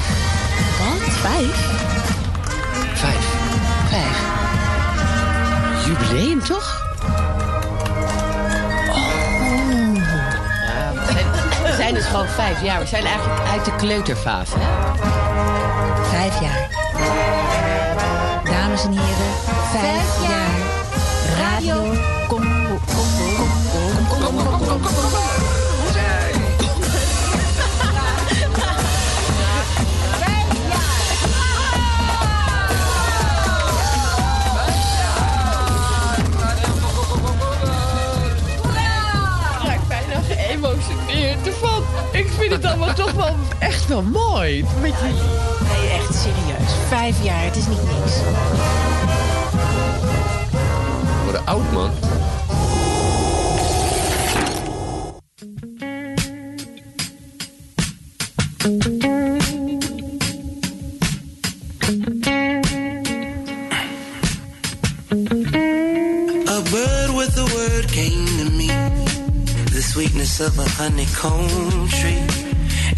vijf. Wat? Vijf? Vijf. Vijf. Jubileum, toch? Ja, we zijn, we zijn dus gewoon vijf jaar. We zijn eigenlijk uit de kleuterfase, hè? Vijf jaar. Dames en heren, vijf jaar. Radio. Congo. Congo. Congo. Ik Ik vind het allemaal toch wel echt wel mooi. Met jullie. Nee, echt serieus. Vijf jaar, het is niet niks. Voor de oud man. Of a honeycomb tree.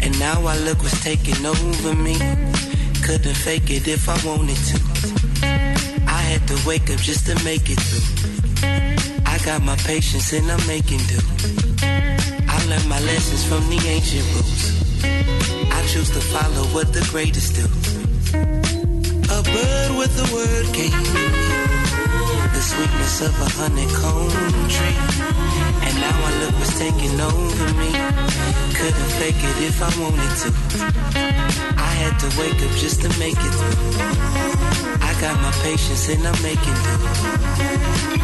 And now I look what's taking over me. Couldn't fake it if I wanted to. I had to wake up just to make it through. I got my patience and I'm making do. I learned my lessons from the ancient rules. I choose to follow what the greatest do. A bird with a word came the sweetness of a honeycomb tree. Now I look what's taking over me. Couldn't fake it if I wanted to. I had to wake up just to make it through. I got my patience and I'm making do.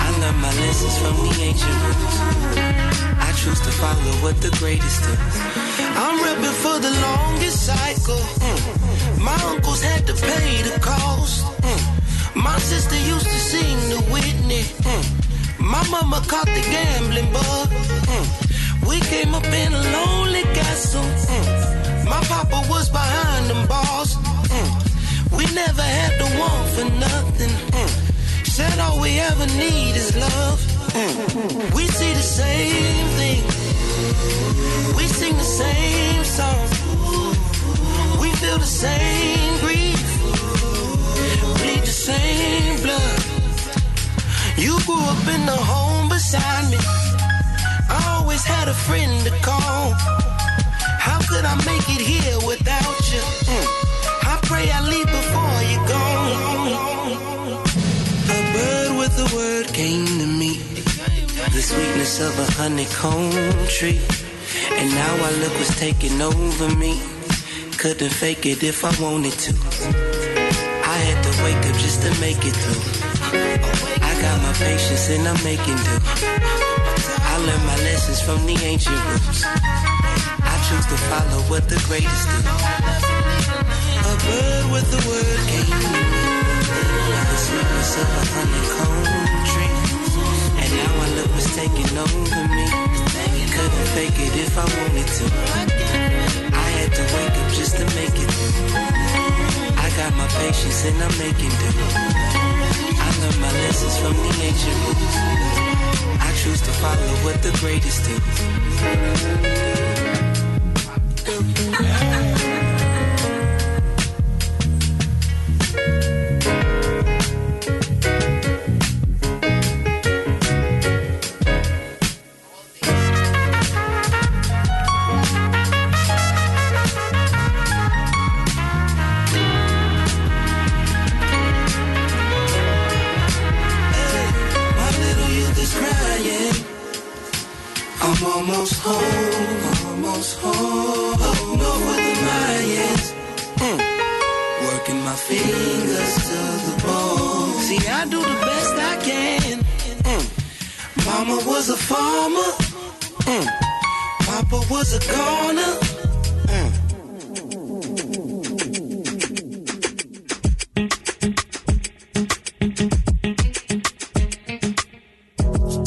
I learned my lessons from the ancient rules. I choose to follow what the greatest do. I'm repping for the longest cycle. My uncles had to pay the cost. My sister used to sing the Whitney. My mama caught the gambling bug. Mm. We came up in a lonely castle. Mm. My papa was behind them bars. Mm. We never had to want for nothing. Mm. Said all we ever need is love. Mm. We see the same thing. We sing the same song. We feel the same grief bleed the same blood. You grew up in the home beside me. I always had a friend to call. How could I make it here without you? Mm. I pray I leave before you go. A bird with a word came to me. The sweetness of a honeycomb tree. And now I look what's taking over me. Couldn't fake it if I wanted to. I had to wake up just to make it through. I got my patience and I'm making do. I learned my lessons from the ancient rules. I choose to follow what the greatest do. A bird with a word came me. The sweetness of a honeycomb tree. And now I look what's taking over me. Couldn't fake it if I wanted to. I had to wake up just to make it through. I got my patience and I'm making do. Learned my lessons from the ancient rules. I choose to follow what the greatest do. Was a farmer. Mm. Papa was a goner. Mm.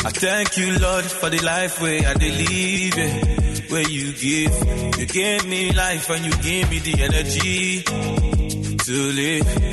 I thank you, Lord, for the life where I live, eh, where you give. You gave me life and you gave me the energy to live.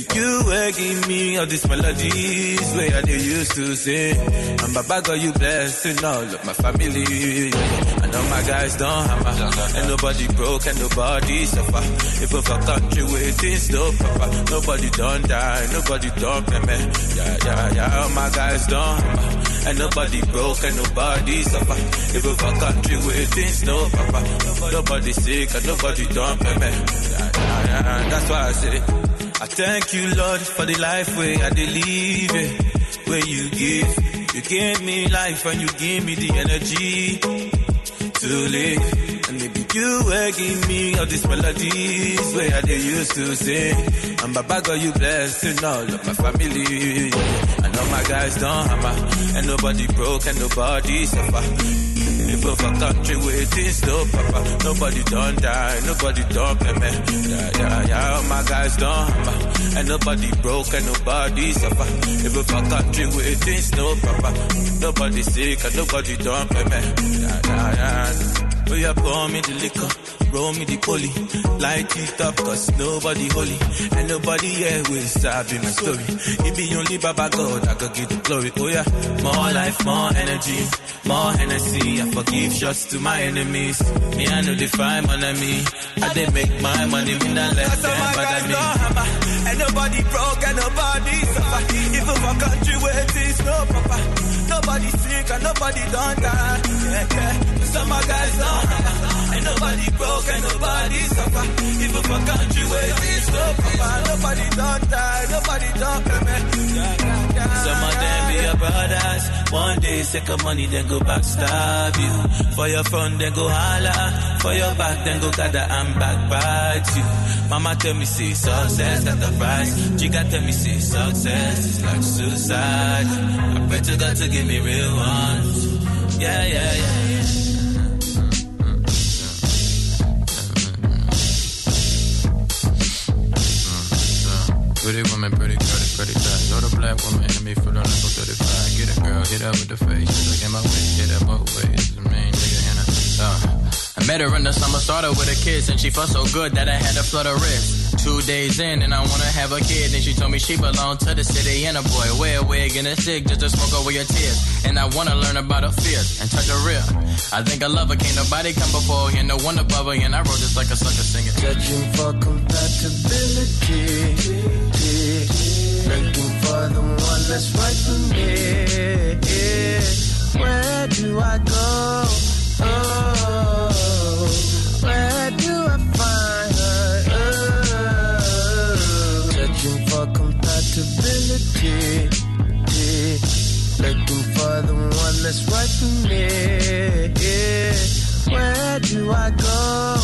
You will give me all these melodies where I used to sing. And Baba got you blessing all of my family. I know my guys don't hammer. And nobody broke and nobody suffer. If of a country where things no proper. Nobody don't die, nobody don't pay. Yeah, yeah, yeah. All my guys don't hammer. And nobody broke and nobody suffer. If of a country where things no proper. Nobody sick and nobody don't pay. Yeah, yeah, yeah. That's why I say. I thank you, Lord, for the life where I believe it, eh, where you give. You gave me life and you give me the energy to live. And maybe you will give me all these melodies where I used to sing. And Baba got you blessing all of my family. I know my guys don't hammer, and nobody broke and nobody suffer. Of a country things no papa, nobody don't die, nobody don't pay me. Yeah, yeah, yeah, all my guys don't hammer, and nobody broke and nobody suffer. Of a country things no papa, nobody sick and nobody don't pay me. Yeah, yeah, yeah. Oh, yeah, pour me the liquor, roll me the poly, light it up, cause nobody holy, and nobody here will sabi my story. It be only Baba God, I could give the glory. Oh, yeah, more life, more energy, more Hennessy. I forgive shots to my enemies. Me, I know they find my enemy. I they make my money, me not let them bother me. And nobody broke, and nobody suffer. Even for country where things no proper. Nobody sick, and nobody don't die. Yeah, yeah. Some of guys hammer. Ain't nobody broke, ain't nobody suffer. Even for country where things no proper. Nobody don't die, nobody don't pay me. Some of them be your brothers. One day, second money, then go backstab you. For your front, then go holla. For your back, then go gather and backbite you. Mama tell me, see, success got the price. Chica tell me, see, success is like suicide. I pray to God to give me real ones. Yeah, yeah, yeah, Pretty woman, pretty girl, pretty thighs. Or the black woman, enemy for the level 35. Get it, girl, hit up with the face. Look in my way, hit her both ways. Main nigga in her. Uh. Met her in the summer, started with a kiss, and she felt so good that I had to flutter wrist. Two days in, and I wanna have a kid, and she told me she belonged to the city, and a boy wear a wig and a stick just to smoke away your tears. And I wanna learn about her fears and touch her real. I think I love her, can't nobody come before her, no one above her, and I wrote this like a sucker singer. Judging for compatibility, looking for the one that's right for me. Where do I go? Oh, where do I find her? Searching for compatibility, looking for the one that's right for me. Where do I go?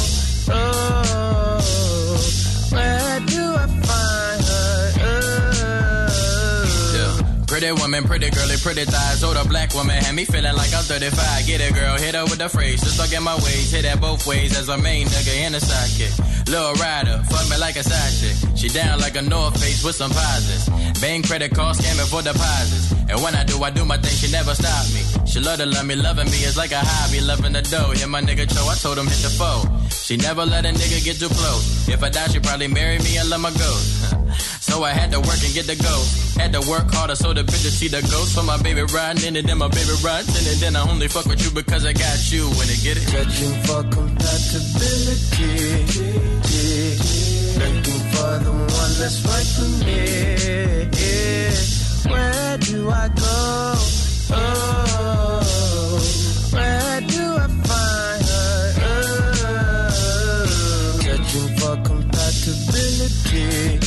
Oh, where do I Pretty woman, pretty girly, pretty thighs. Older black woman had me feeling like I'm 35. Get it, girl, hit her with the phrase. Just look at my ways, hit that both ways as a main nigga and a sidekick. Little rider, fuck me like a side chick. She down like a North Face with some posits. Bang credit card scamming for deposits. And when I do, I do my thing, she never stop me. She love to love me, loving me is like a hobby. Loving the dough, hit my nigga Joe, I told him hit the foe. She never let a nigga get too close. If I die, she probably marry me and let my ghost. So I had to work and get the ghost. Had to work harder so the bitch see the ghost. For my baby riding in it, then my baby riding in it. Then I only fuck with you because I got you. When it get it? Judging for compatibility, looking for the one that's right for me. Where do I go? Oh, where do I find her? Oh, judging for compatibility,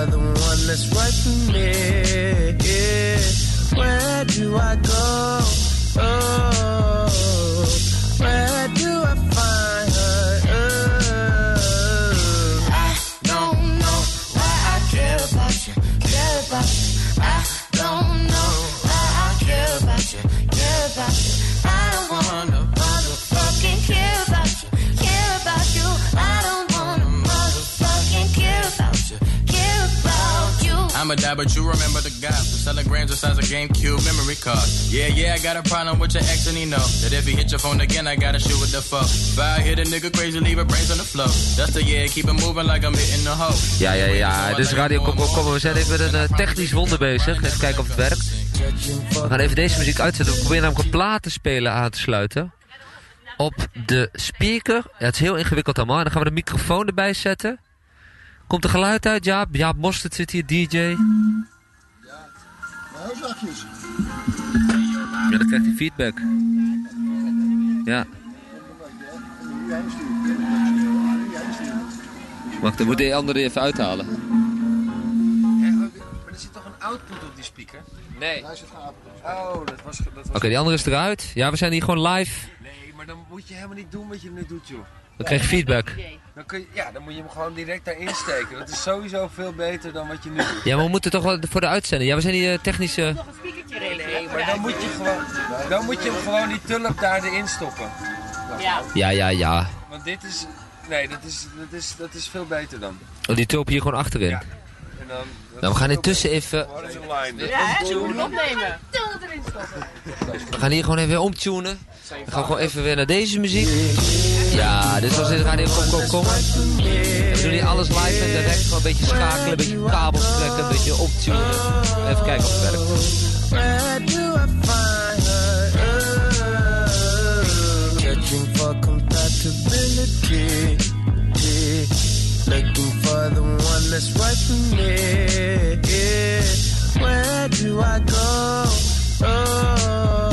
for the one that's right for me. Where do I go? Oh, I'ma die, but you remember the guy from telegrams the size of GameCube memory card. Yeah, yeah, I got a problem with your ex and he know that if he hit your phone again, I gotta shoot with the fuck. I hit a nigga crazy, leave a brains on the floor. That's the yeah, keep it moving like I'm hitting the hoe. Ja, ja, ja. Dit is Radio Kom, kom, kom. We zijn even met een eh, technisch wonder bezig. Even kijken of het werkt. We gaan even deze muziek uitzetten. We proberen namelijk een platenspelen aan te sluiten. Op de speaker. Ja, het is heel ingewikkeld allemaal. En dan gaan we de microfoon erbij zetten. Komt er geluid uit, Jaap? Jaap Mostert zit hier, DJ. Heel zachtjes. Ja, dan krijgt hij feedback. Ja. Wacht, dan moet die andere even uithalen. Maar er zit toch een output op die speaker? Nee. Oh, dat was... Dat was Oké, die andere is eruit. Ja, we zijn hier gewoon live. Nee, maar dan moet je helemaal niet doen wat je nu doet, joh. Dan krijg je feedback. Dan kun je, ja, dan moet je hem gewoon direct daarin steken. Dat is sowieso veel beter dan wat je nu doet. Ja, maar we moeten toch wel voor de uitzending. Ja, we zijn hier eh, technische... Nee, maar dan moet je gewoon, dan moet je hem gewoon die tulp daar erin stoppen. Ja. Ja, ja, ja. Want dit is, nee, dat is, dat is, dat is veel beter dan. Oh, die tulp hier gewoon achterin. Ja. En dan, Nou, we gaan intussen even... What is een line? Ja, hè? Ze moeten opnemen. Til erin stoppen. We gaan hier gewoon even weer omtunen. We gaan gewoon even weer naar deze muziek. Ja, dit was dit Radio Kom Kom Kom. We doen hier alles live en direct. Gewoon een beetje schakelen, een beetje kabels trekken, een beetje optunen. Even kijken of het werkt. Looking for the one that's right for me. Where do I go? Oh,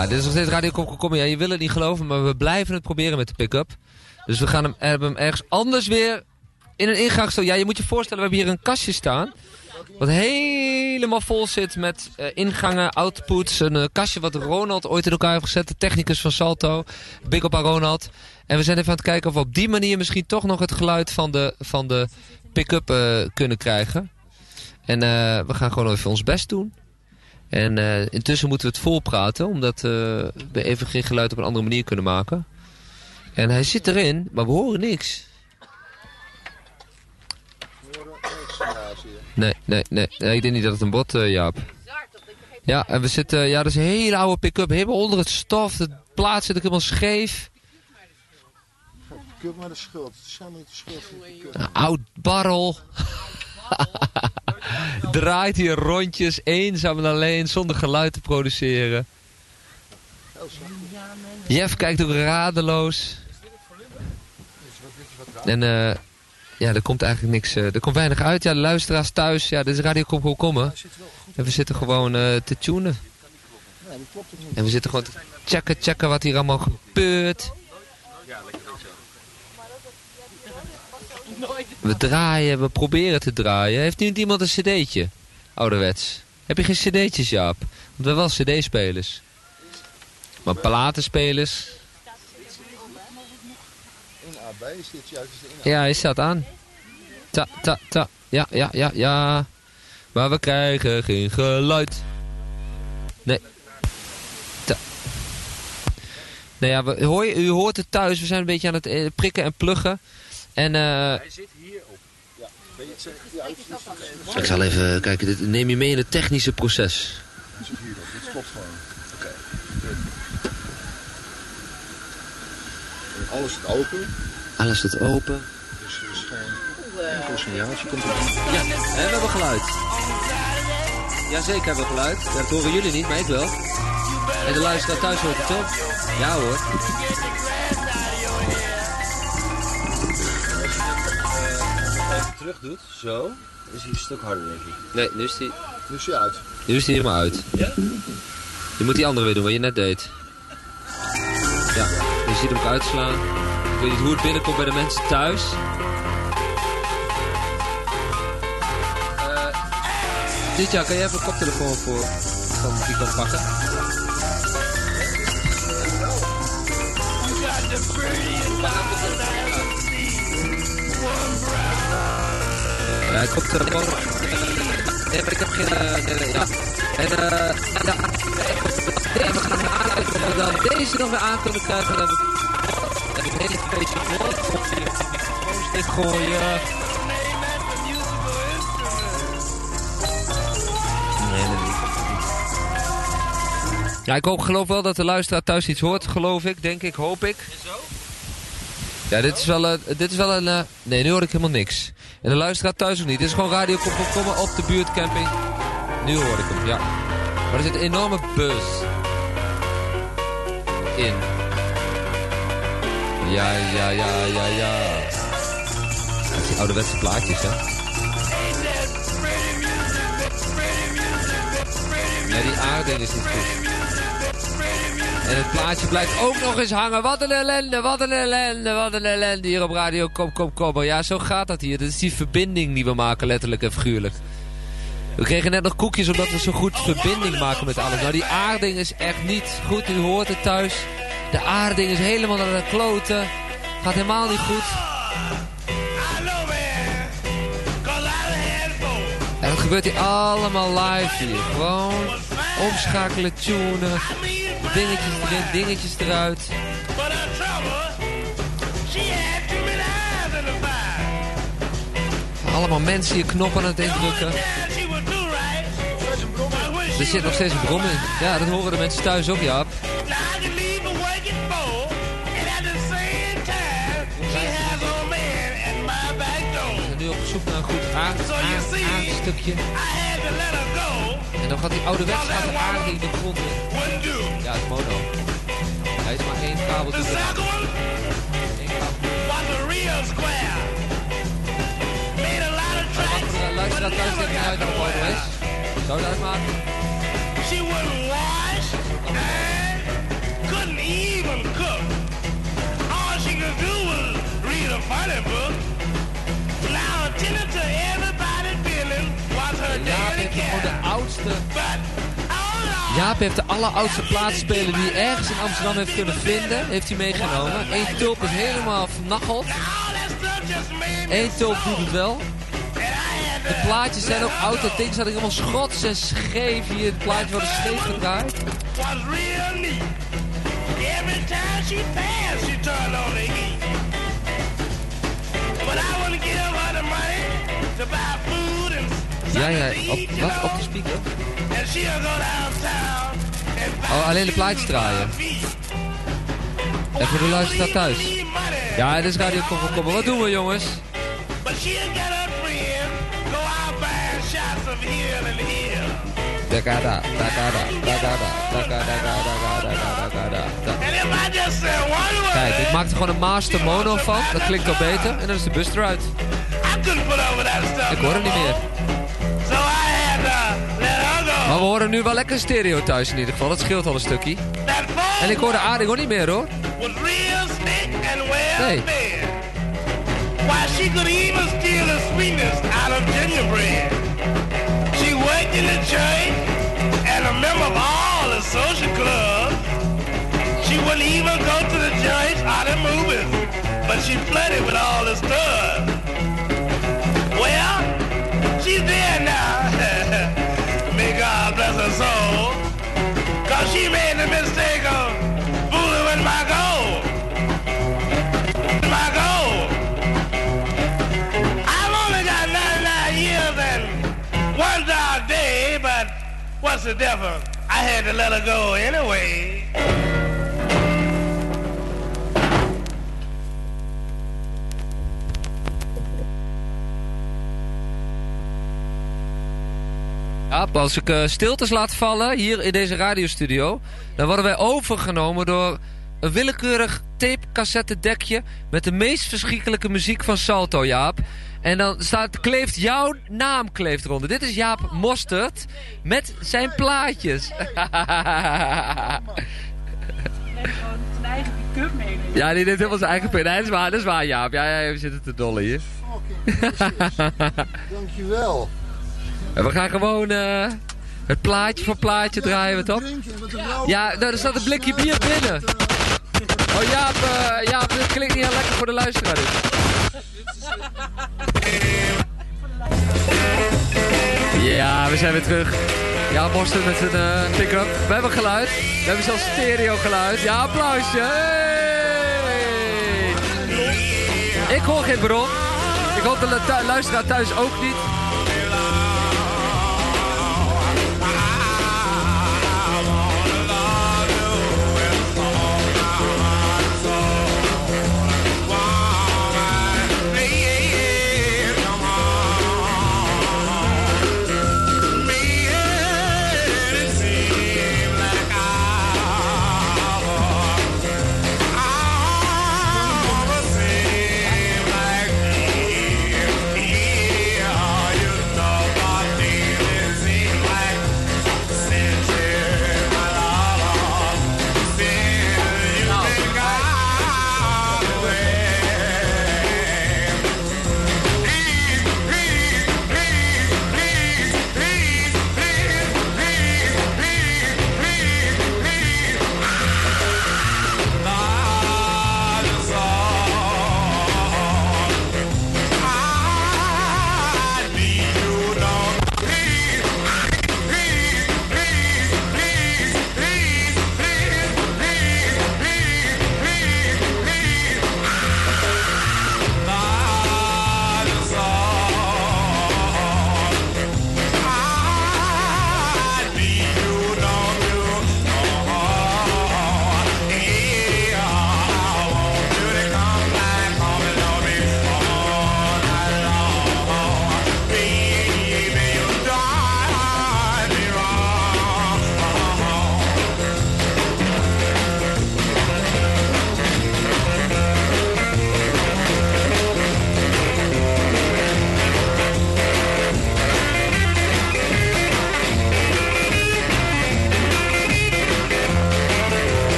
Dit is nog steeds Radio Kom. Ja, je wil het niet geloven, maar we blijven het proberen met de pick-up. Dus we gaan hem, hebben hem ergens anders weer in een ingang staan. Ja, je moet je voorstellen, we hebben hier een kastje staan. Wat helemaal vol zit met eh, ingangen, outputs. Een eh, kastje wat Ronald ooit in elkaar heeft gezet. De technicus van Salto. Big op aan Ronald. En we zijn even aan het kijken of we op die manier misschien toch nog het geluid van de, van de pick-up eh, kunnen krijgen. En we gaan gewoon even ons best doen. En eh, intussen moeten we het volpraten, omdat eh, we even geen geluid op een andere manier kunnen maken. En hij zit erin, maar we horen niks. Nee, nee, nee. nee ik denk niet dat het een bot, eh Jaap. Ja, en we zitten, ja, dat is een hele oude pick-up, helemaal onder het stof. De plaat zit ook helemaal scheef. Kut maar de schuld. Het is helemaal niet de schuld. Een oud barrel. Draait hier rondjes, eenzaam en alleen, zonder geluid te produceren. Jeff kijkt ook radeloos. En eh ja, er komt eigenlijk niks, eh, er komt weinig uit. Ja, de luisteraars thuis, ja, dit is Radio Kom Kom Kommen. En we zitten gewoon eh, te tunen. En we zitten gewoon te checken, checken wat hier allemaal gebeurt. We draaien, we proberen te draaien. Heeft niet iemand een cd'tje? Ouderwets. Heb je geen cd'tjes, Jaap? Want we hebben wel cd-spelers. Maar platenspelers... In AB de Ja, hij staat aan. Ta, ta, ta. Ja, ja, ja, ja. Maar we krijgen geen geluid. Nee. Ta. Nou ja, u hoort het thuis. We zijn een beetje aan het eh, prikken en pluggen. En eh... Hij zit hierop. Ja, ben je het? Ja, het is ik zal even kijken. Dit neem je mee in het technische proces. Het zit hierop. Dit klopt gewoon. Oké. En Alles staat open. Alles staat open. Dus er is geen enkel signaaltje komt er. Ja, en we hebben geluid. Jazeker hebben we geluid. Ja, dat horen jullie niet, maar ik wel. En de luisteraar thuis hoort het ook. Ja hoor. Terug doet, zo, is hij een stuk harder denk ik. Nee, nu is die, Nu is hij uit. nu is die helemaal uit. Ja? Je moet die andere weer doen, wat je net deed. Ja, je ziet hem ook uitslaan. Ik weet niet hoe het binnenkomt bij de mensen thuis. Eh Ditja, kan je even een koptelefoon voor van die kan pakken? Gaan hem aanklikken of we dan deze nog weer aan kunnen krijgen. Dan heb ik hele feestje stick gooien. Ja, ik hoop, geloof wel dat de luisteraar thuis iets hoort, geloof ik, denk ik, hoop ik. Ja, dit is wel, eh, dit is wel een... eh, nee, nu hoor ik helemaal niks. En de luisteraar thuis ook niet. Dit is gewoon Radio Komkommer op de buurtcamping. Nu hoor ik hem, ja. Maar er zit een enorme buzz in. Ja, ja, ja, ja, ja. Dat die ouderwetse plaatjes, hè. Ja, die aarding is niet goed. En het plaatje blijft ook nog eens hangen. Wat een ellende, wat een ellende, wat een ellende hier op radio. Kom, kom, kom. Ja, zo gaat dat hier. Dat is die verbinding die we maken, letterlijk en figuurlijk. We kregen net nog koekjes omdat we zo goed verbinding maken met alles. Nou, die aarding is echt niet goed. U hoort het thuis. De aarding is helemaal naar de kloten. Gaat helemaal niet goed. En dat gebeurt hier allemaal live hier. Gewoon omschakelen, tunen. Dingetjes erin, dingetjes eruit. Allemaal mensen hier knoppen aan het indrukken. Er zit nog steeds een brom. Ja, dat horen de mensen thuis ook, Jaap. Zijn nu op zoek naar een goed aard, aard, aardstukje. En dan gaat die ouderwets gaat de aarde in de grond in. Ja, het is mono. Hij is maar één kabel te Eén kabel. De luisteraar thuis ik uit of mono is? Zou het uitmaken? She wouldn't wash and couldn't even cook. All she could do was read a funny book. Now attending to everybody's feeling was her heeft gewoon de oudste... Jaap heeft de alleroudste plaatspeler die hij ergens in Amsterdam heeft kunnen vinden. Heeft hij meegenomen. Eén tulp is helemaal vernacheld. Eén tulp doet het wel. De plaatjes zijn ook oud. Dat ding staat helemaal schots en scheef. Hier, het plaatje wordt scheef gedraaid. was real neat. Every time she passed, she turned on the heat. But I wouldn't give her the money to buy Ja, ja. Op, wat? Op de speaker? Oh, alleen de plaatjes draaien. En voor de luisteraar thuis. Ja, dit is Radio kom, kom. Wat doen we, jongens? Dakada, dakada, dakada, dakada, dakada, dakada, dakada. Kijk, ik maak er gewoon een master mono van. Dat klinkt al beter. En dan is de bus eruit. Ik hoor hem niet meer. Maar we horen nu wel lekker stereo thuis in ieder geval. Dat scheelt al een stukje. En ik hoor de aardig hoor niet meer hoor. Nee. Why, she could even steal the sweetness out of gingerbread. She worked in the church and a member of all the social clubs. She wouldn't even go to the church or the movies, but she flirted with all the studs. Well, she's dead now. she made the mistake of fooling with my gold. My gold. I've only got 99 years and one dark day, but what's the difference? I had to let her go anyway. Als ik eh, stiltes laat vallen hier in deze radiostudio, dan worden wij overgenomen door een willekeurig tape-cassette-dekje met de meest verschrikkelijke muziek van Salto, Jaap. En dan staat, kleeft jouw naam kleeft eronder. Dit is Jaap Mostert met zijn plaatjes. ja, die neemt helemaal zijn eigen pin. Nee, dat is waar, dat is waar, Jaap. Ja, ja, we zitten te dolle hier. Dankjewel. En we gaan gewoon eh, het plaatje voor plaatje draaien we toch? Ja, nou, er staat een blikje bier binnen. Oh Jaap, eh, Jaap, dit klinkt niet heel lekker voor de luisteraar. dit. Ja, we zijn weer terug. Ja, Boston met een eh, pick-up. We hebben geluid. We hebben zelfs stereo geluid. Ja, applausje. Ik hoor geen bron. Ik hoop de lu- luisteraar thuis ook niet.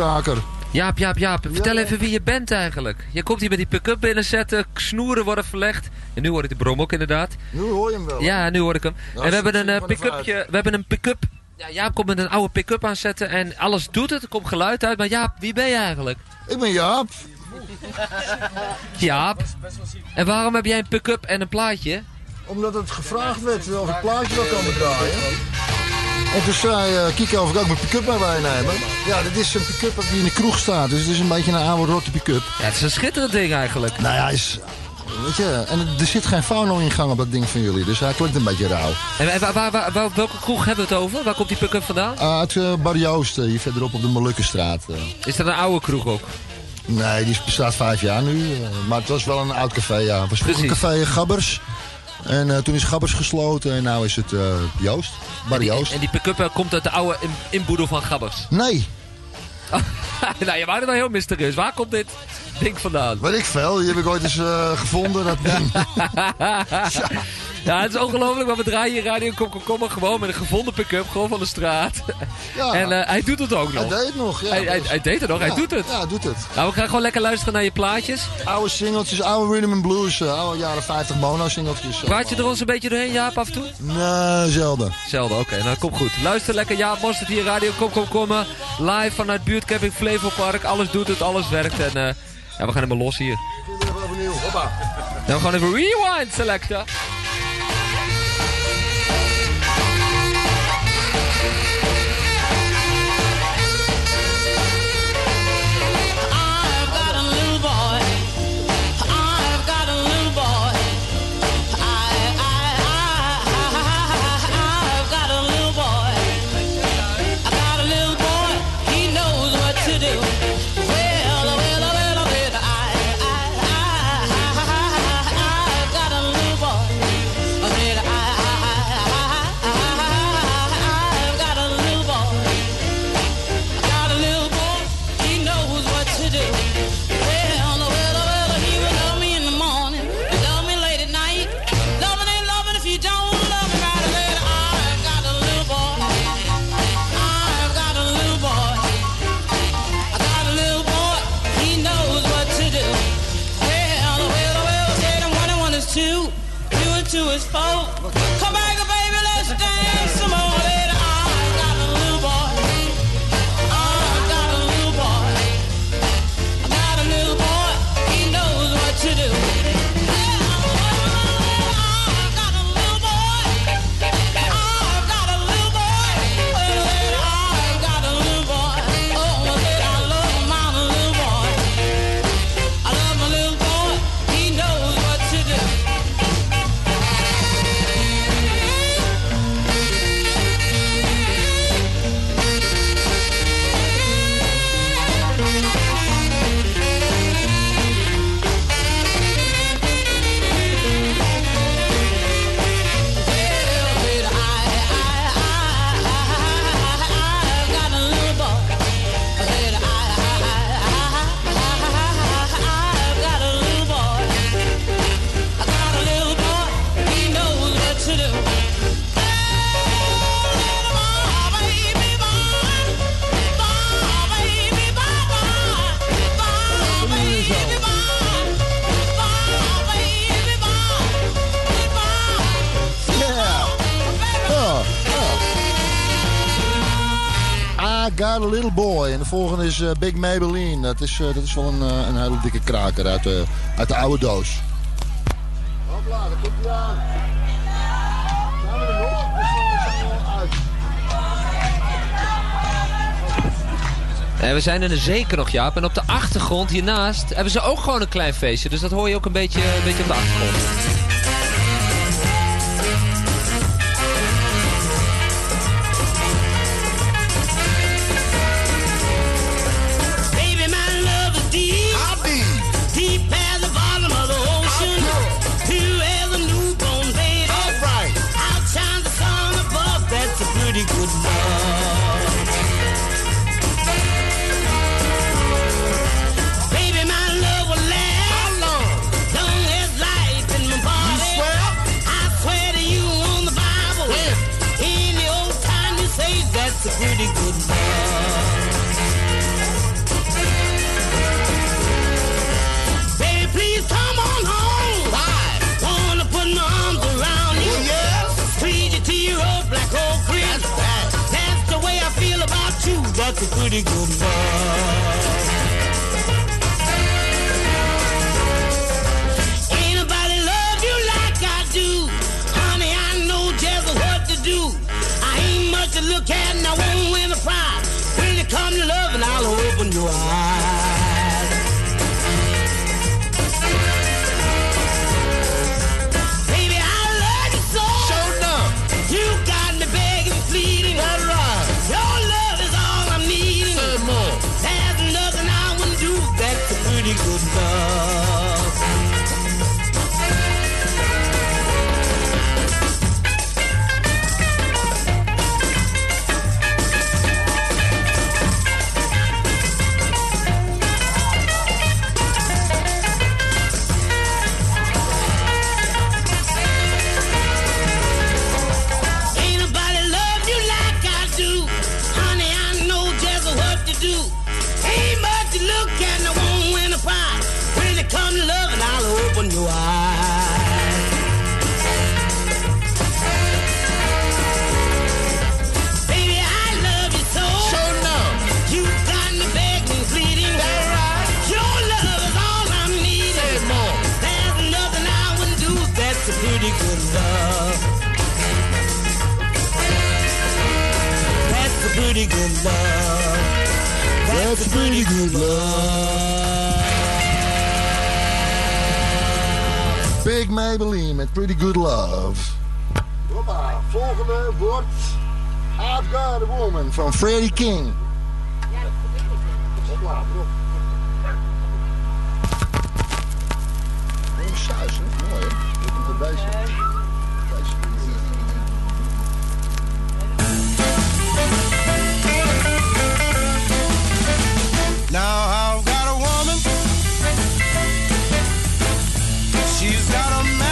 Kraker. Jaap, Jaap, Jaap, vertel even wie je bent eigenlijk. Je komt hier met die pick-up binnenzetten, snoeren worden verlegd. En nu hoor ik de brom ook inderdaad. Nu hoor je hem wel. Ja, nu hoor ik hem. Nou, en we hebben een eh, maar even pick-upje, we hebben een pick-up. Ja, Jaap komt met een oude pick-up aanzetten en alles doet het. Er komt geluid uit. Maar Jaap, wie ben je eigenlijk? Ik ben Jaap. Jaap. En waarom heb jij een pick-up en een plaatje? Omdat het gevraagd werd of ik plaatje wil komen draaien. En toen zei uh, of ik ook mijn pick-up mee meenemen. Ja, dit is een pick-up die in de kroeg staat. Dus het is een beetje een oude rotte pick-up. Ja, het is een schitterend ding eigenlijk. Nou ja, is... Weet je, en er zit geen fauno-ingang op dat ding van jullie. Dus hij klinkt een beetje rauw. En waar, waar, waar, waar- welke kroeg hebben we het over? Waar komt die pick-up vandaan? Uit uh, Barry Joost, eh, hier verderop op de Molukkenstraat. eh. Is dat een oude kroeg ook? Nee, die bestaat vijf jaar nu. eh, maar het was wel een oud café, ja. Het was Precies. café Gabbers. En eh, toen is Gabbers gesloten en nu is het eh, Joost. Barry En die, Oost. en die pick-up eh, komt uit de oude in- inboedel van Gabbers. Nee, nou, je het wel heel mysterieus. Waar komt dit ding vandaan? weet ik veel. Die heb ik ooit eens eh, gevonden. Dat ding. Ja, het is ongelooflijk, maar we draaien hier Radio Komkommer gewoon met een gevonden pick-up, gewoon van de straat. Ja. En eh, hij doet het ook nog. Hij deed het nog, ja. Hij, hij, hij deed het nog, hij doet het. Ja, hij doet het. Nou, we gaan gewoon lekker luisteren naar je plaatjes. Oude singeltjes, oude rhythm and blues, eh, oude jaren 50 mono singeltjes. Praat je er ons een beetje doorheen, Jaap, af en toe? Nee, zelden. Zelden, oké, nou komt goed. Luister lekker, Jaap Mostert hier, Radio Komkommer. Live vanuit buurtcamping Flevopark. Alles doet het, alles werkt en ja, we gaan helemaal los hier. Hoppa. Dan we gaan even rewind selecten. Volgende is eh, Big Maybelline. Dat is, eh, dat is wel een, eh, een hele dikke kraker uit de, uit de oude doos. Hopla, daar komt hij aan. Zijn we er nog? Of zijn we al uit? En we zijn er zeker nog, Jaap. En op de achtergrond hiernaast hebben ze ook gewoon een klein feestje. Dus dat hoor je ook een beetje, een beetje op de achtergrond. You. That's a pretty good love. That's good love. That's good love. Big Maybelline met Pretty Good Love. Hoppa, volgende wordt I've Got a Woman van Freddie King. Ja, dat is Now I've got a woman. She's got a man.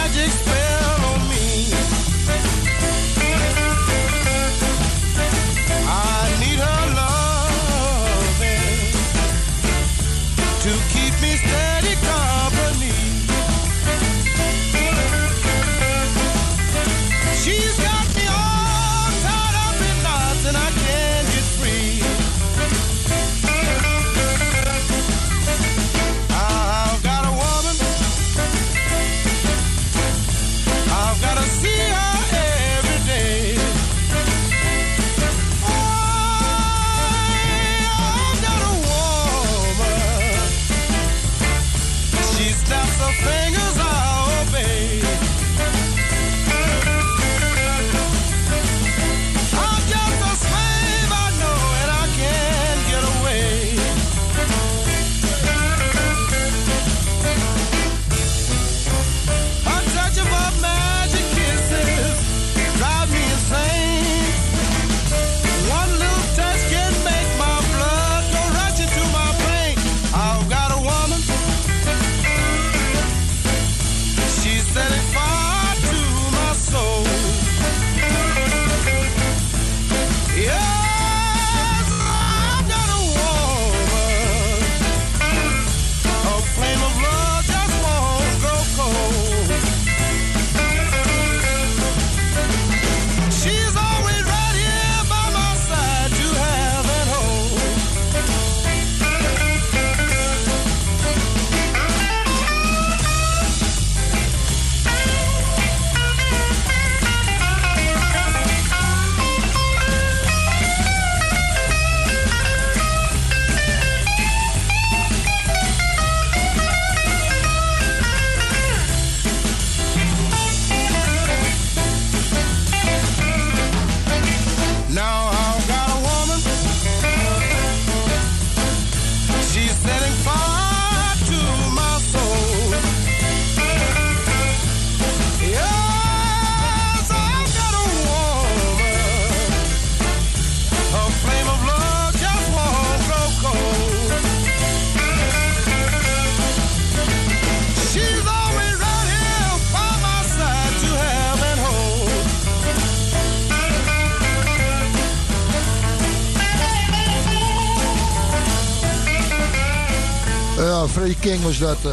King was dat. Eh.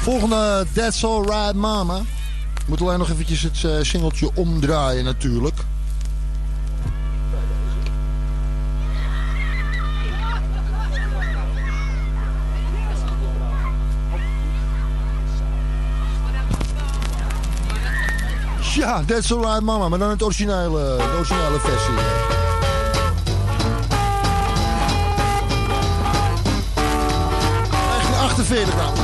volgende That's Alright Mama. Moet alleen nog eventjes het eh, singeltje omdraaien natuurlijk. Ja, That's Alright Mama, maar dan het originele, de originele versie. Federal.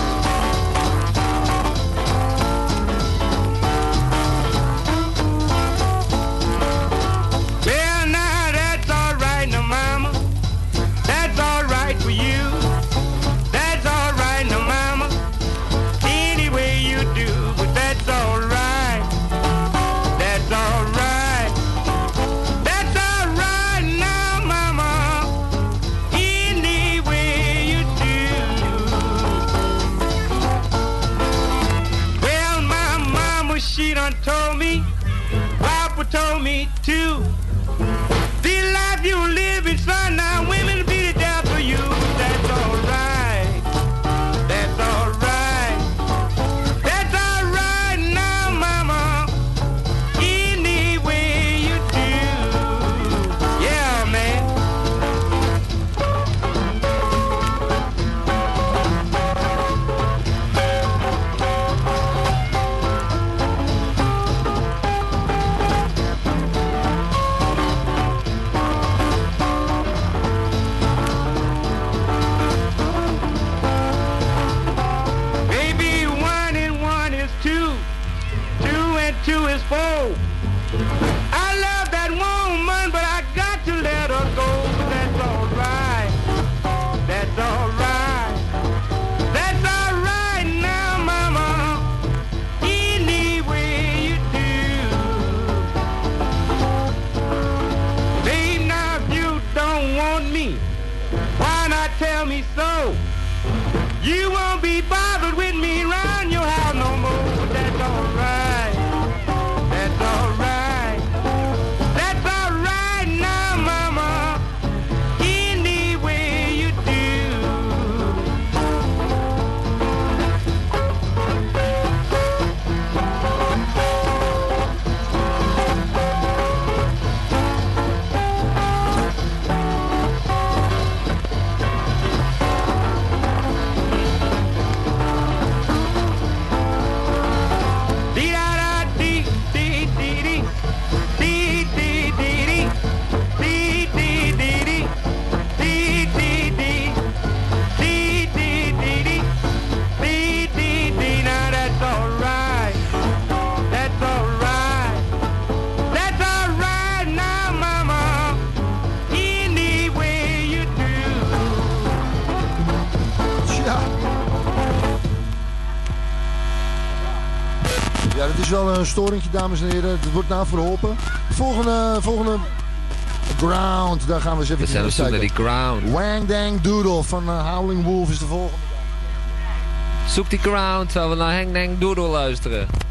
een storingje, dames en heren. Het wordt nou verholpen. Volgende, volgende Ground, daar gaan we eens even we zijn op zoek naar die ground. Wang Dang Doodle van eh, Howling Wolf is de volgende. Zoek die ground, terwijl we naar Hang Dang Doodle luisteren.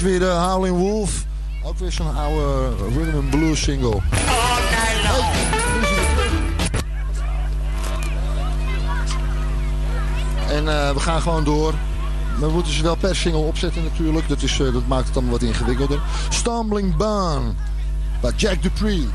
weer de Howling Wolf. Ook weer zo'n oude rhythm and blues single. En eh, we gaan gewoon door. We moeten ze wel per single opzetten natuurlijk. Dat, is, eh, dat maakt het dan wat ingewikkelder. Stumbling Baan. Bij Jack Dupree.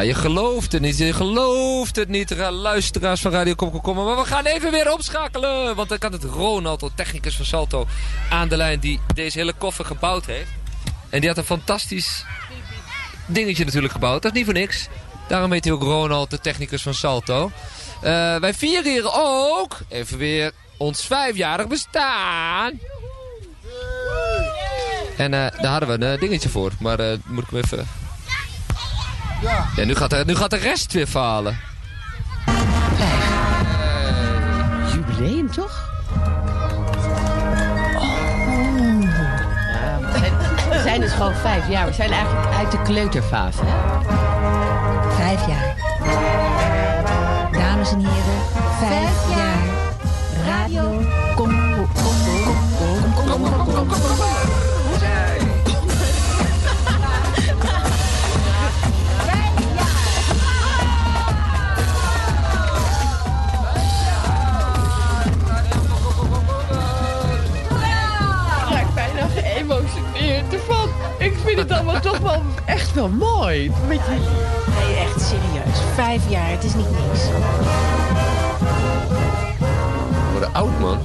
Ja, je gelooft het niet. Je gelooft het niet, ra- luisteraars van Radio Kom Kom Kom. Maar we gaan even weer opschakelen. Want dan kan het Ronald, de technicus van Salto, aan de lijn die deze hele koffer gebouwd heeft. En die had een fantastisch dingetje natuurlijk gebouwd. Dat is niet voor niks. Daarom heet hij ook Ronald, de technicus van Salto. Eh, wij vieren hier ook even weer ons vijfjarig bestaan. En eh, daar hadden we een eh, dingetje voor. Maar eh, moet ik hem even... Ja. Ja, nu gaat, de, nu gaat de rest weer falen. Jubileum, toch? Ja, we zijn, dus gewoon vijf jaar. We zijn eigenlijk uit de kleuterfase. Hè? Vijf jaar. Dames en heren, vijf jaar. Radio Congo. Congo. Congo. Congo. Congo. Ik Ik vind het allemaal toch wel echt wel mooi. Met je... Nee, echt serieus. Vijf jaar, het is niet niks. Voor de oud man.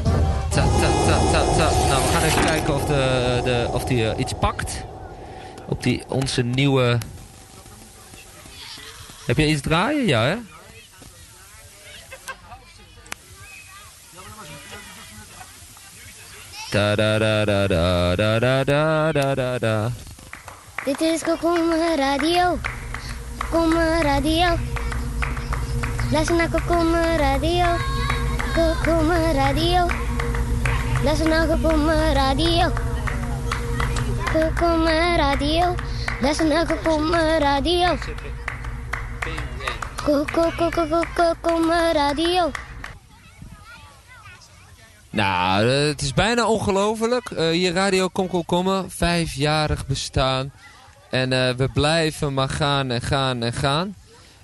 Ta, ta, ta, ta, ta. Nou, we gaan even kijken of, de, de, of die eh, iets pakt. Op die, onze nieuwe... Heb je iets draaien? Ja, hè? Da da da da da da da da da da da. Dit is Kokoma Radio. Kokoma Radio. Luister naar Kokoma Radio. Kokoma Radio. Luister naar Kokoma Radio. Kokoma Radio. Luister naar Kokoma Radio. Kokoma Radio. Nou, eh, het is bijna ongelooflijk. Eh, hier Radio Kom Kom Kommen, vijfjarig bestaan. En eh, we blijven maar gaan en gaan en gaan.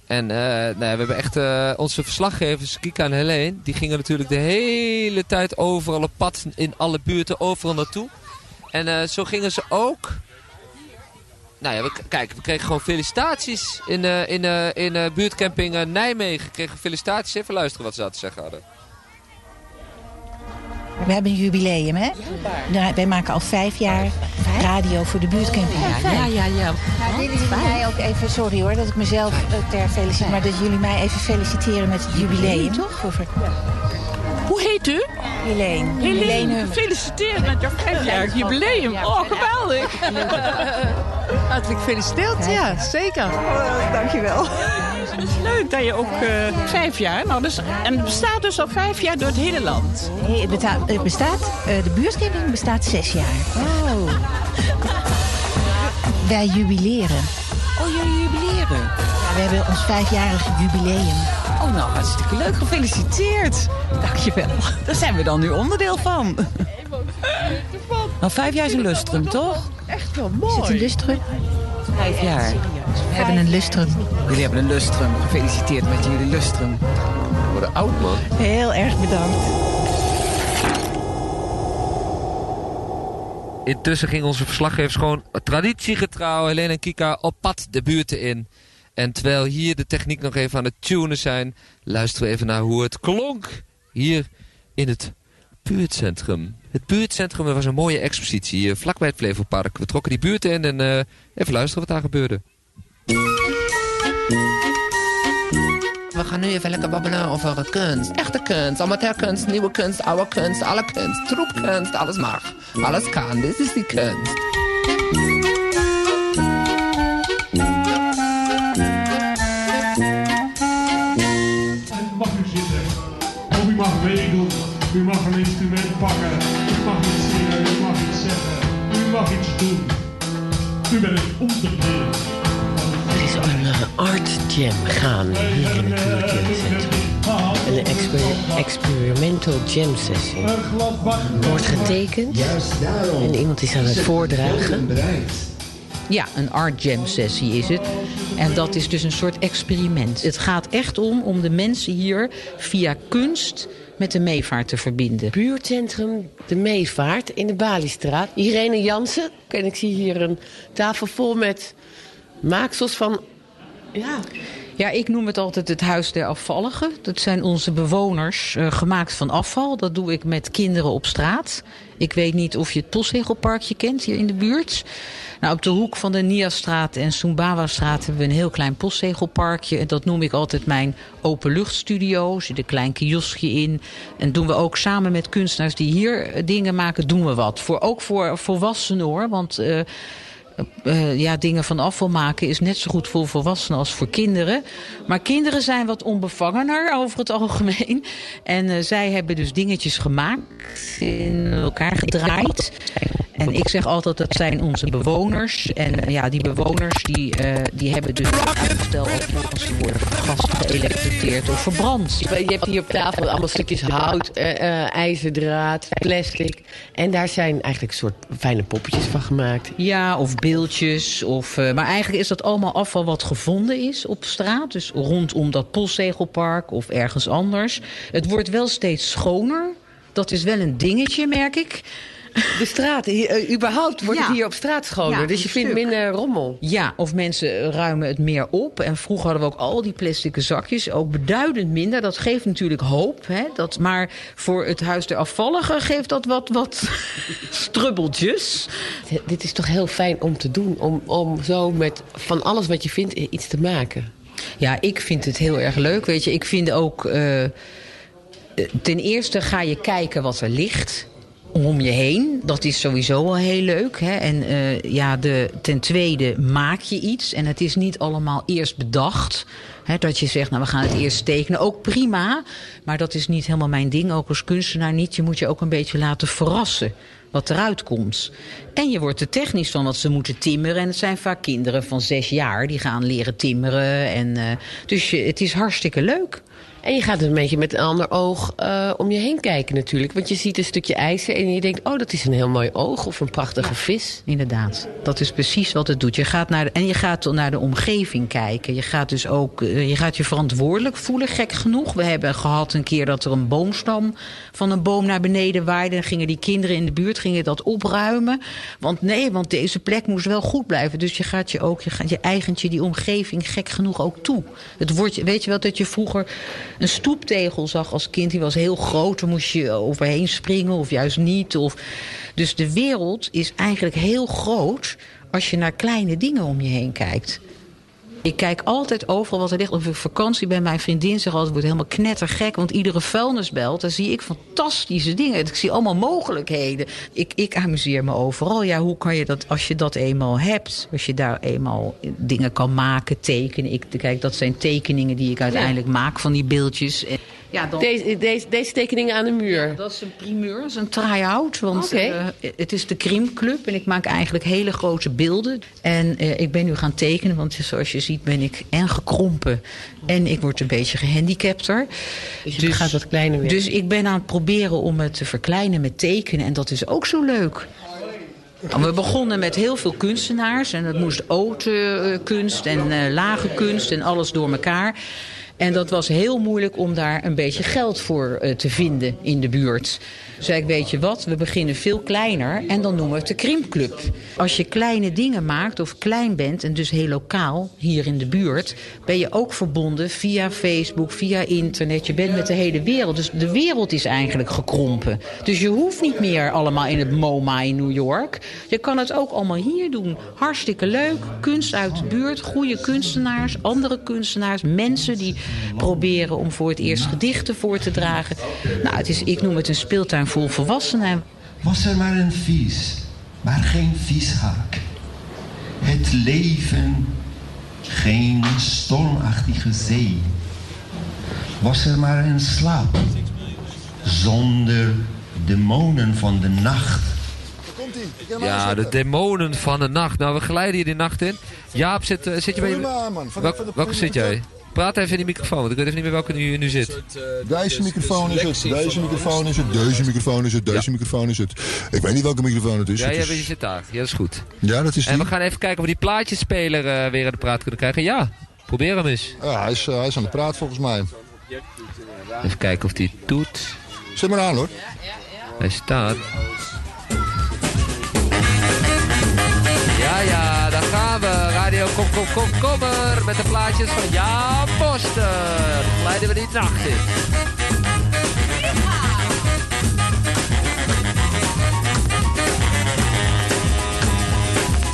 En eh, nou we hebben echt eh, onze verslaggevers, Kika en Helene, die gingen natuurlijk de hele tijd overal op pad, in alle buurten, overal naartoe. En eh, zo gingen ze ook. Nou ja, we, kijk, we kregen gewoon felicitaties in, eh, in, eh, in eh, buurtcamping eh, Nijmegen. We kregen felicitaties. Even luisteren wat ze hadden te zeggen hadden. We hebben een jubileum, hè? Ja, wij maken al vijf jaar radio voor de buurtcamping. Ja, ja, ja. Nou, willen jullie mij ook even, sorry hoor, dat ik mezelf eh, ter feliciteer, maar dat jullie mij even feliciteren met het jubileum. toch? Hoe heet u? Helene. Helene gefeliciteerd met je vijfjarig jubileum. Oh, geweldig. Hartelijk gefeliciteerd, ja, zeker. Dankjewel. Is leuk dat je ook eh, vijf jaar, nou, dus, en het bestaat dus al vijf jaar door het hele land. Nee, het, beta- het bestaat, eh, de buurtcamping bestaat zes jaar. Oh. Wij jubileren. Oh, jullie jubileren. Ja, we hebben ons vijfjarig jubileum. Oh, nou, hartstikke leuk. Gefeliciteerd. Dankjewel. Daar zijn we dan nu onderdeel van. Nou, vijf jaar is een lustrum, toch? Echt wel Is het een lustrum? Vijf jaar. We hebben een lustrum. Jullie hebben een lustrum. Gefeliciteerd met jullie lustrum. Voor de oud man. Heel erg bedankt. Intussen gingen onze verslaggevers gewoon traditiegetrouw, Helene en Kika, op pad de buurten in. En terwijl hier de techniek nog even aan het tunen zijn, luisteren we even naar hoe het klonk hier in het buurtcentrum. Het buurtcentrum, was een mooie expositie hier vlakbij het Flevopark. We trokken die buurt in en eh, even luisteren wat daar gebeurde. We gaan nu even lekker babbelen over kunst. Echte kunst, amateurkunst, nieuwe kunst, oude kunst, alle kunst. Troepkunst, alles mag. Alles kan, dit is die kunst. Gaan hier in het buurtcentrum. Een exper- experimental jam sessie. Er wordt getekend en iemand is aan het voordragen. Ja, een art jam sessie is het. En dat is dus een soort experiment. Het gaat echt om om de mensen hier via kunst met de meevaart te verbinden. Buurtcentrum De Meevaart in de Baliestraat. Irene Jansen. En ik zie hier een tafel vol met maaksels van Ja. Ja, ik noem het altijd het Huis der Afvalligen. Dat zijn onze bewoners, eh, gemaakt van afval. Dat doe ik met kinderen op straat. Ik weet niet of je het Postzegelparkje kent hier in de buurt. Nou, op de hoek van de Niastraat en Sumbawa-straat hebben we een heel klein postzegelparkje. En dat noem ik altijd mijn openluchtstudio. Er zit een klein kioskje in. En doen we ook samen met kunstenaars die hier dingen maken, doen we wat. Voor, ook voor volwassenen hoor, want... eh, eh, ja, dingen van afval maken is net zo goed voor volwassenen als voor kinderen. Maar kinderen zijn wat onbevangener over het algemeen. En eh, zij hebben dus dingetjes gemaakt, in elkaar gedraaid. En ik zeg altijd dat zijn onze bewoners. En eh, ja, die bewoners die, eh, die hebben dus volgens ze worden gas geëlektrocuteerd of verbrand. Je hebt hier op tafel allemaal stukjes hout, ijzerdraad, plastic. En daar zijn eigenlijk soort fijne poppetjes van gemaakt. Ja, of beeldjes. Of, eh, maar eigenlijk is dat allemaal afval wat gevonden is op straat. Dus rondom dat postzegelpark of ergens anders. Het wordt wel steeds schoner. Dat is wel een dingetje, merk ik. De straat, hier, eh, überhaupt wordt Ja. het hier op straat schoner. Ja, dus je vindt stuk. minder rommel. Ja, of mensen ruimen het meer op. En vroeger hadden we ook al die plastic zakjes. Ook beduidend minder. Dat geeft natuurlijk hoop. Hè? Dat, maar voor het Huis der Afvalligen geeft dat wat, wat strubbeltjes. Dit is toch heel fijn om te doen. Om, om zo met van alles wat je vindt eh, iets te maken. Ja, ik vind het heel erg leuk. Weet je, ik vind ook... eh, eh, ten eerste ga je kijken wat er ligt om je heen. Dat is sowieso al heel leuk. Hè? En eh, ja, de, ten tweede maak je iets. En het is niet allemaal eerst bedacht. Hè, dat je zegt, nou we gaan het eerst tekenen. Ook prima. Maar dat is niet helemaal mijn ding. Ook als kunstenaar niet. Je moet je ook een beetje laten verrassen wat eruit komt. En je wordt er technisch van, want ze moeten timmeren. En het zijn vaak kinderen van zes jaar die gaan leren timmeren. En, eh, dus het is hartstikke leuk. En je gaat een beetje met een ander oog eh, om je heen kijken natuurlijk. Want je ziet een stukje ijzer en je denkt... oh, dat is een heel mooi oog of een prachtige vis. Inderdaad, dat is precies wat het doet. Je gaat naar en je gaat naar de omgeving kijken. Je gaat dus ook eh, je, gaat je verantwoordelijk voelen, gek genoeg. We hebben gehad een keer dat er een boomstam van een boom naar beneden waaide. En gingen die kinderen in de buurt gingen dat opruimen. Want nee, want deze plek moest wel goed blijven. Dus je gaat je ook, je, gaat, je eigent je die omgeving gek genoeg ook toe. Het wordt, weet je wel dat je vroeger een stoeptegel zag als kind. Die was heel groot, daar moest je overheen springen of juist niet. Of... Dus de wereld is eigenlijk heel groot als je naar kleine dingen om je heen kijkt. Ik kijk altijd overal wat er ligt. Of ik vakantie ben, mijn vriendin zegt altijd... wordt helemaal knettergek, want iedere vuilnisbelt... daar zie ik fantastische dingen. Ik zie allemaal mogelijkheden. Ik, ik amuseer me overal. Ja, hoe kan je dat, als je dat eenmaal hebt... als je daar eenmaal dingen kan maken, tekenen... Ik, kijk, dat zijn tekeningen die ik uiteindelijk maak van die beeldjes... Ja, dan... Deze, deze, deze tekeningen aan de muur. Dat is een primeur, dat is een try-out. Want eh, het is de Krimclub en ik maak eigenlijk hele grote beelden. En eh, ik ben nu gaan tekenen, want zoals je ziet ben ik en gekrompen... en ik word een beetje gehandicapter. Dus je gaat wat kleiner weer. Dus ik ben aan het proberen om het te verkleinen met tekenen. En dat is ook zo leuk. We begonnen met heel veel kunstenaars. En dat moest haute kunst en eh, lage kunst en alles door elkaar. En dat was heel moeilijk om daar een beetje geld voor eh, te vinden in de buurt. Toen zei ik, weet je wat, we beginnen veel kleiner en dan noemen we het de Krimclub. Als je kleine dingen maakt of klein bent en dus heel lokaal hier in de buurt... ben je ook verbonden via Facebook, via internet. Je bent met de hele wereld. Dus de wereld is eigenlijk gekrompen. Dus je hoeft niet meer allemaal in het MoMA in New York. Je kan het ook allemaal hier doen. Hartstikke leuk. Kunst uit de buurt, goede kunstenaars, andere kunstenaars, mensen die proberen om voor het eerst gedichten voor te dragen. Nou, het is, ik noem het een speeltuin vol volwassenen. Was er maar een vis, maar geen vishaak. Het leven, geen stormachtige zee. Was er maar een slaap, zonder demonen van de nacht. Ja, de demonen van de nacht. Nou, we glijden hier die nacht in. Jaap, zit, eh, zit je bij... Welk- van de welke zit jij? Praat even in die microfoon, want ik weet even niet meer welke nu, nu zit. Deze microfoon is het, deze microfoon is het, deze microfoon is het, deze microfoon is het. Ik weet niet welke microfoon het is. Ja, Het jij is- weet, je zit daar. Ja, dat is goed. ja dat is En we gaan even kijken of we die plaatjesspeler eh, weer aan de praat kunnen krijgen. Ja, probeer hem eens. Ja, hij is, eh, hij is aan de praat volgens mij. Even kijken of hij het doet. Zet maar aan hoor. Hij staat. Ja, ja, radio. Kom, kom, kom, kom er. Met de plaatjes van Jaap Poster. Leiden we die nacht in.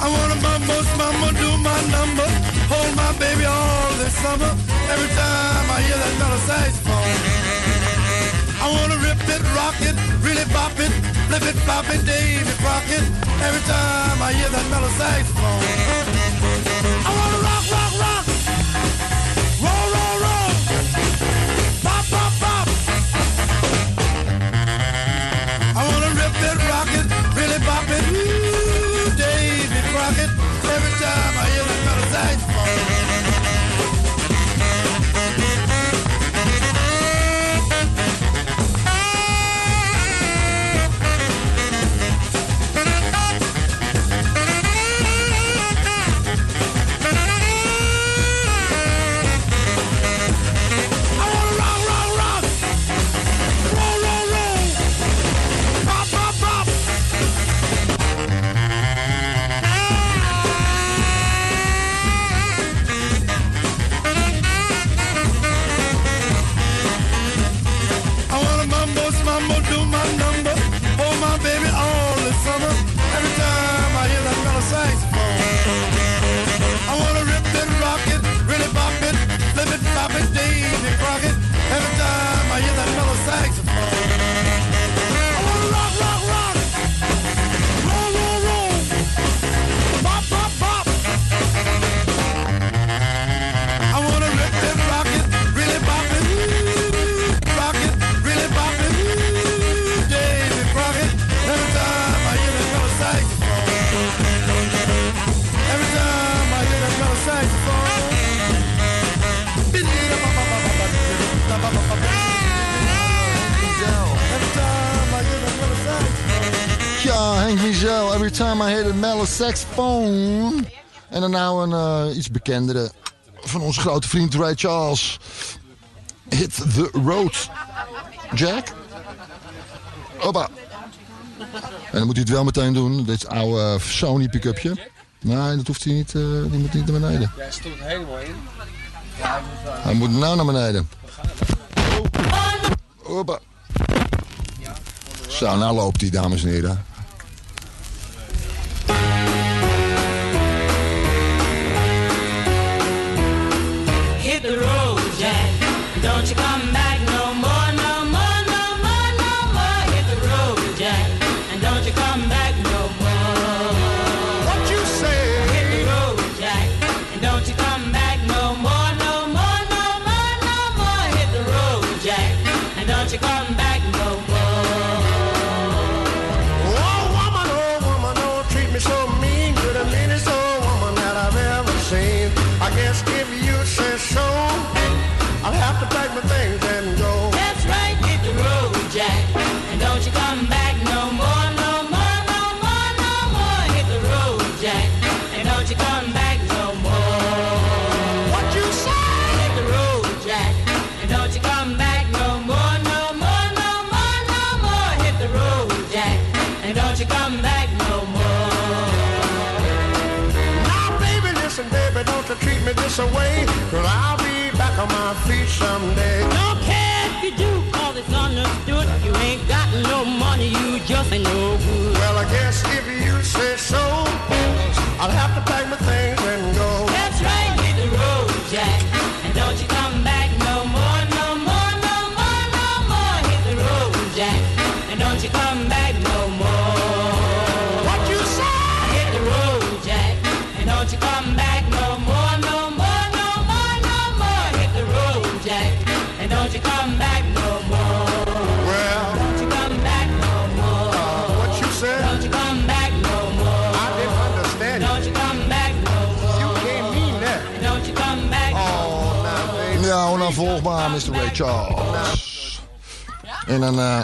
I wanna mama's mama, do my number. Hold my baby all this summer. Every time I hear that metal saxophone. I wanna rip it, rock it, really bop it, live it, pop it, David Crockett. Every time I hear that metal saxophone. Saxophone. En dan nou een eh, iets bekendere van onze grote vriend Ray Charles. Hit the road, Jack. Hoppa. En dan moet hij het wel meteen doen, dit oude Sony pick-upje. Nee, dat hoeft hij niet, eh, die moet niet naar beneden. Jij stond helemaal in. Hij moet nou naar beneden. Hoppa. Zo, nou loopt hij, dames en heren. feet someday. Don't care if you do, cause it's understood. You ain't got no money, you just ain't no good. Well, I guess if you say so, I'll have to Mr. Ray Charles. En dan eh,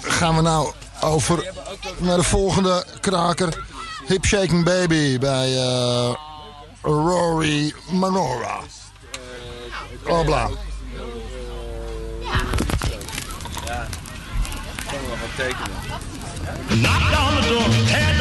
gaan we nou over naar de volgende kraker. Hip Shaking Baby bij eh, Rory Manora. Obla. Ja. Knocked on the door,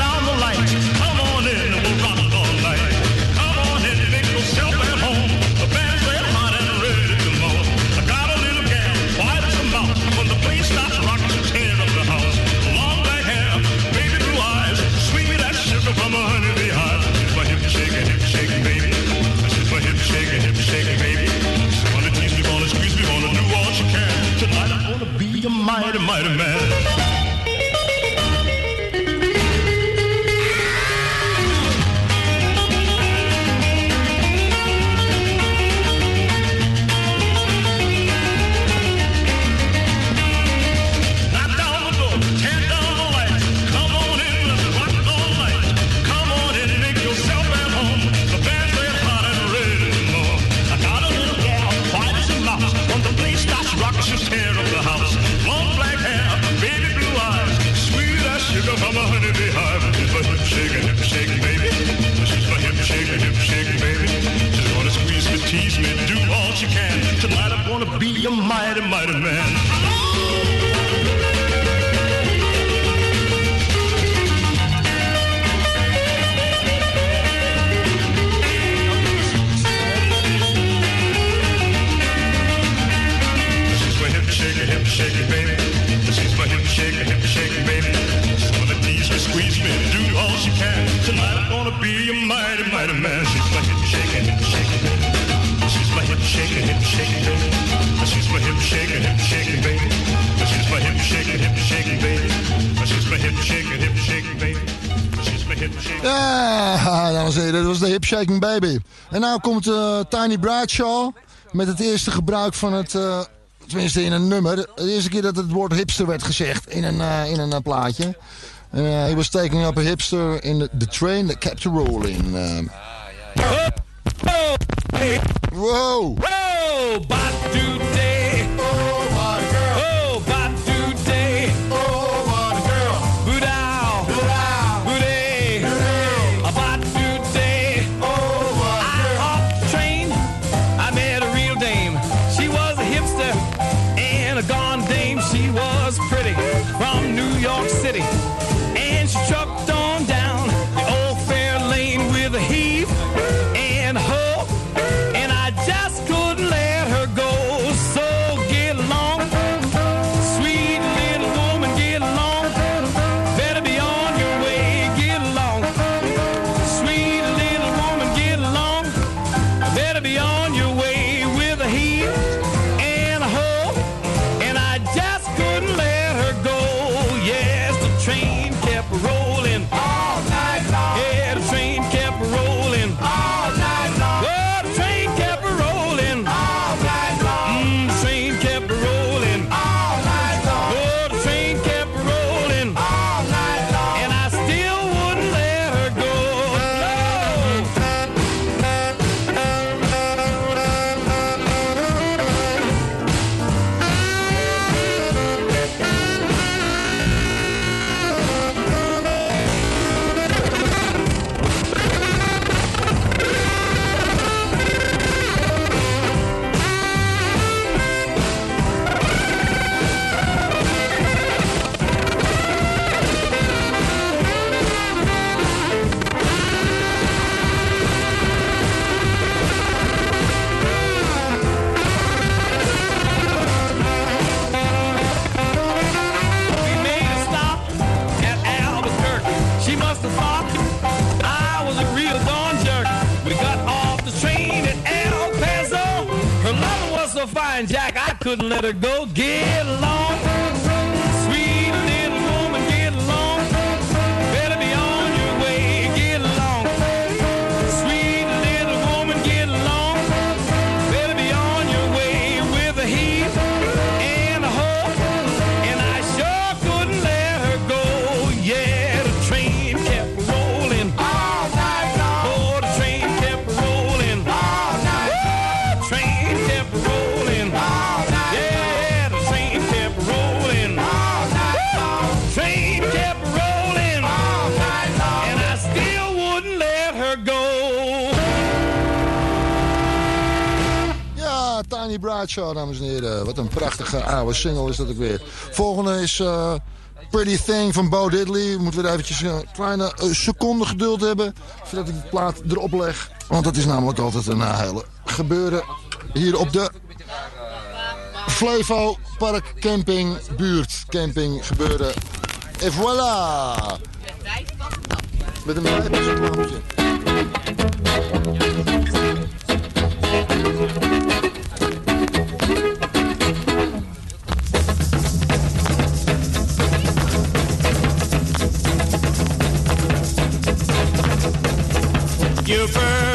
Nu komt uh, Tiny Bradshaw met het eerste gebruik van het... Uh, tenminste in een nummer. De eerste keer dat het woord hipster werd gezegd in een, eh, in een plaatje. Uh, he was taking up a hipster in the, train that kept a rolling. Wow! Bradshaw, dames en heren. Wat een prachtige oude single is dat ook weer. Volgende is eh, Pretty Thing van Bo Diddley. Moeten we er eventjes een kleine eh, seconde geduld hebben... voordat ik de plaat erop leg. Want dat is namelijk altijd een eh, hele gebeuren hier op de... Flevo Park Camping Buurt Camping gebeuren. En voilà! Met een wijf you first.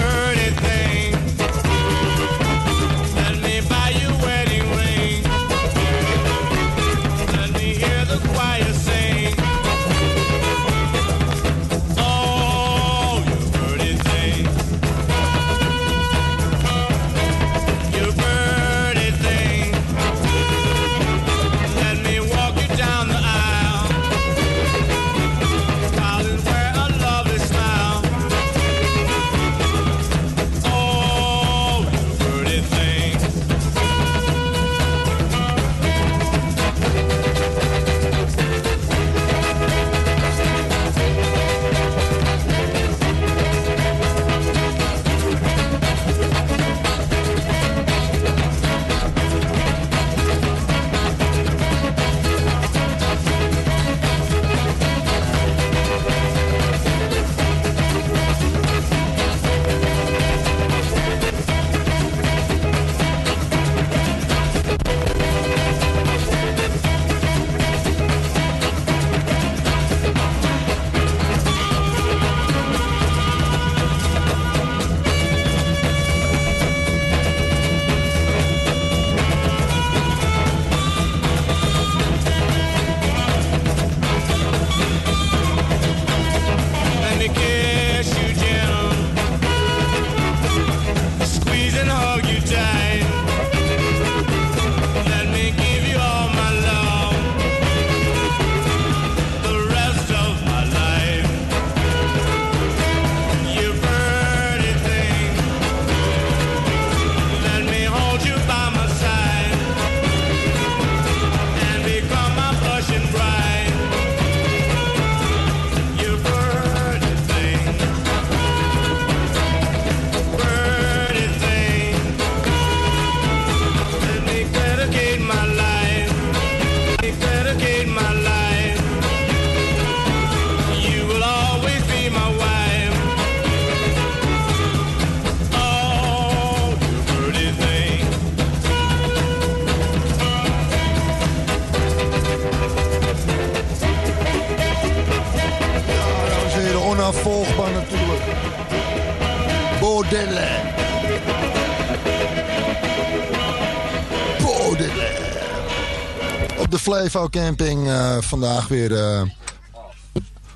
EVO Camping eh, vandaag weer. Eh.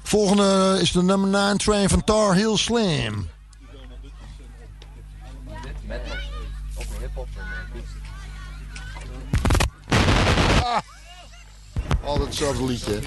volgende is de nummer 9 train van Tar Heel Slim. Ah! Altijd hetzelfde liedje.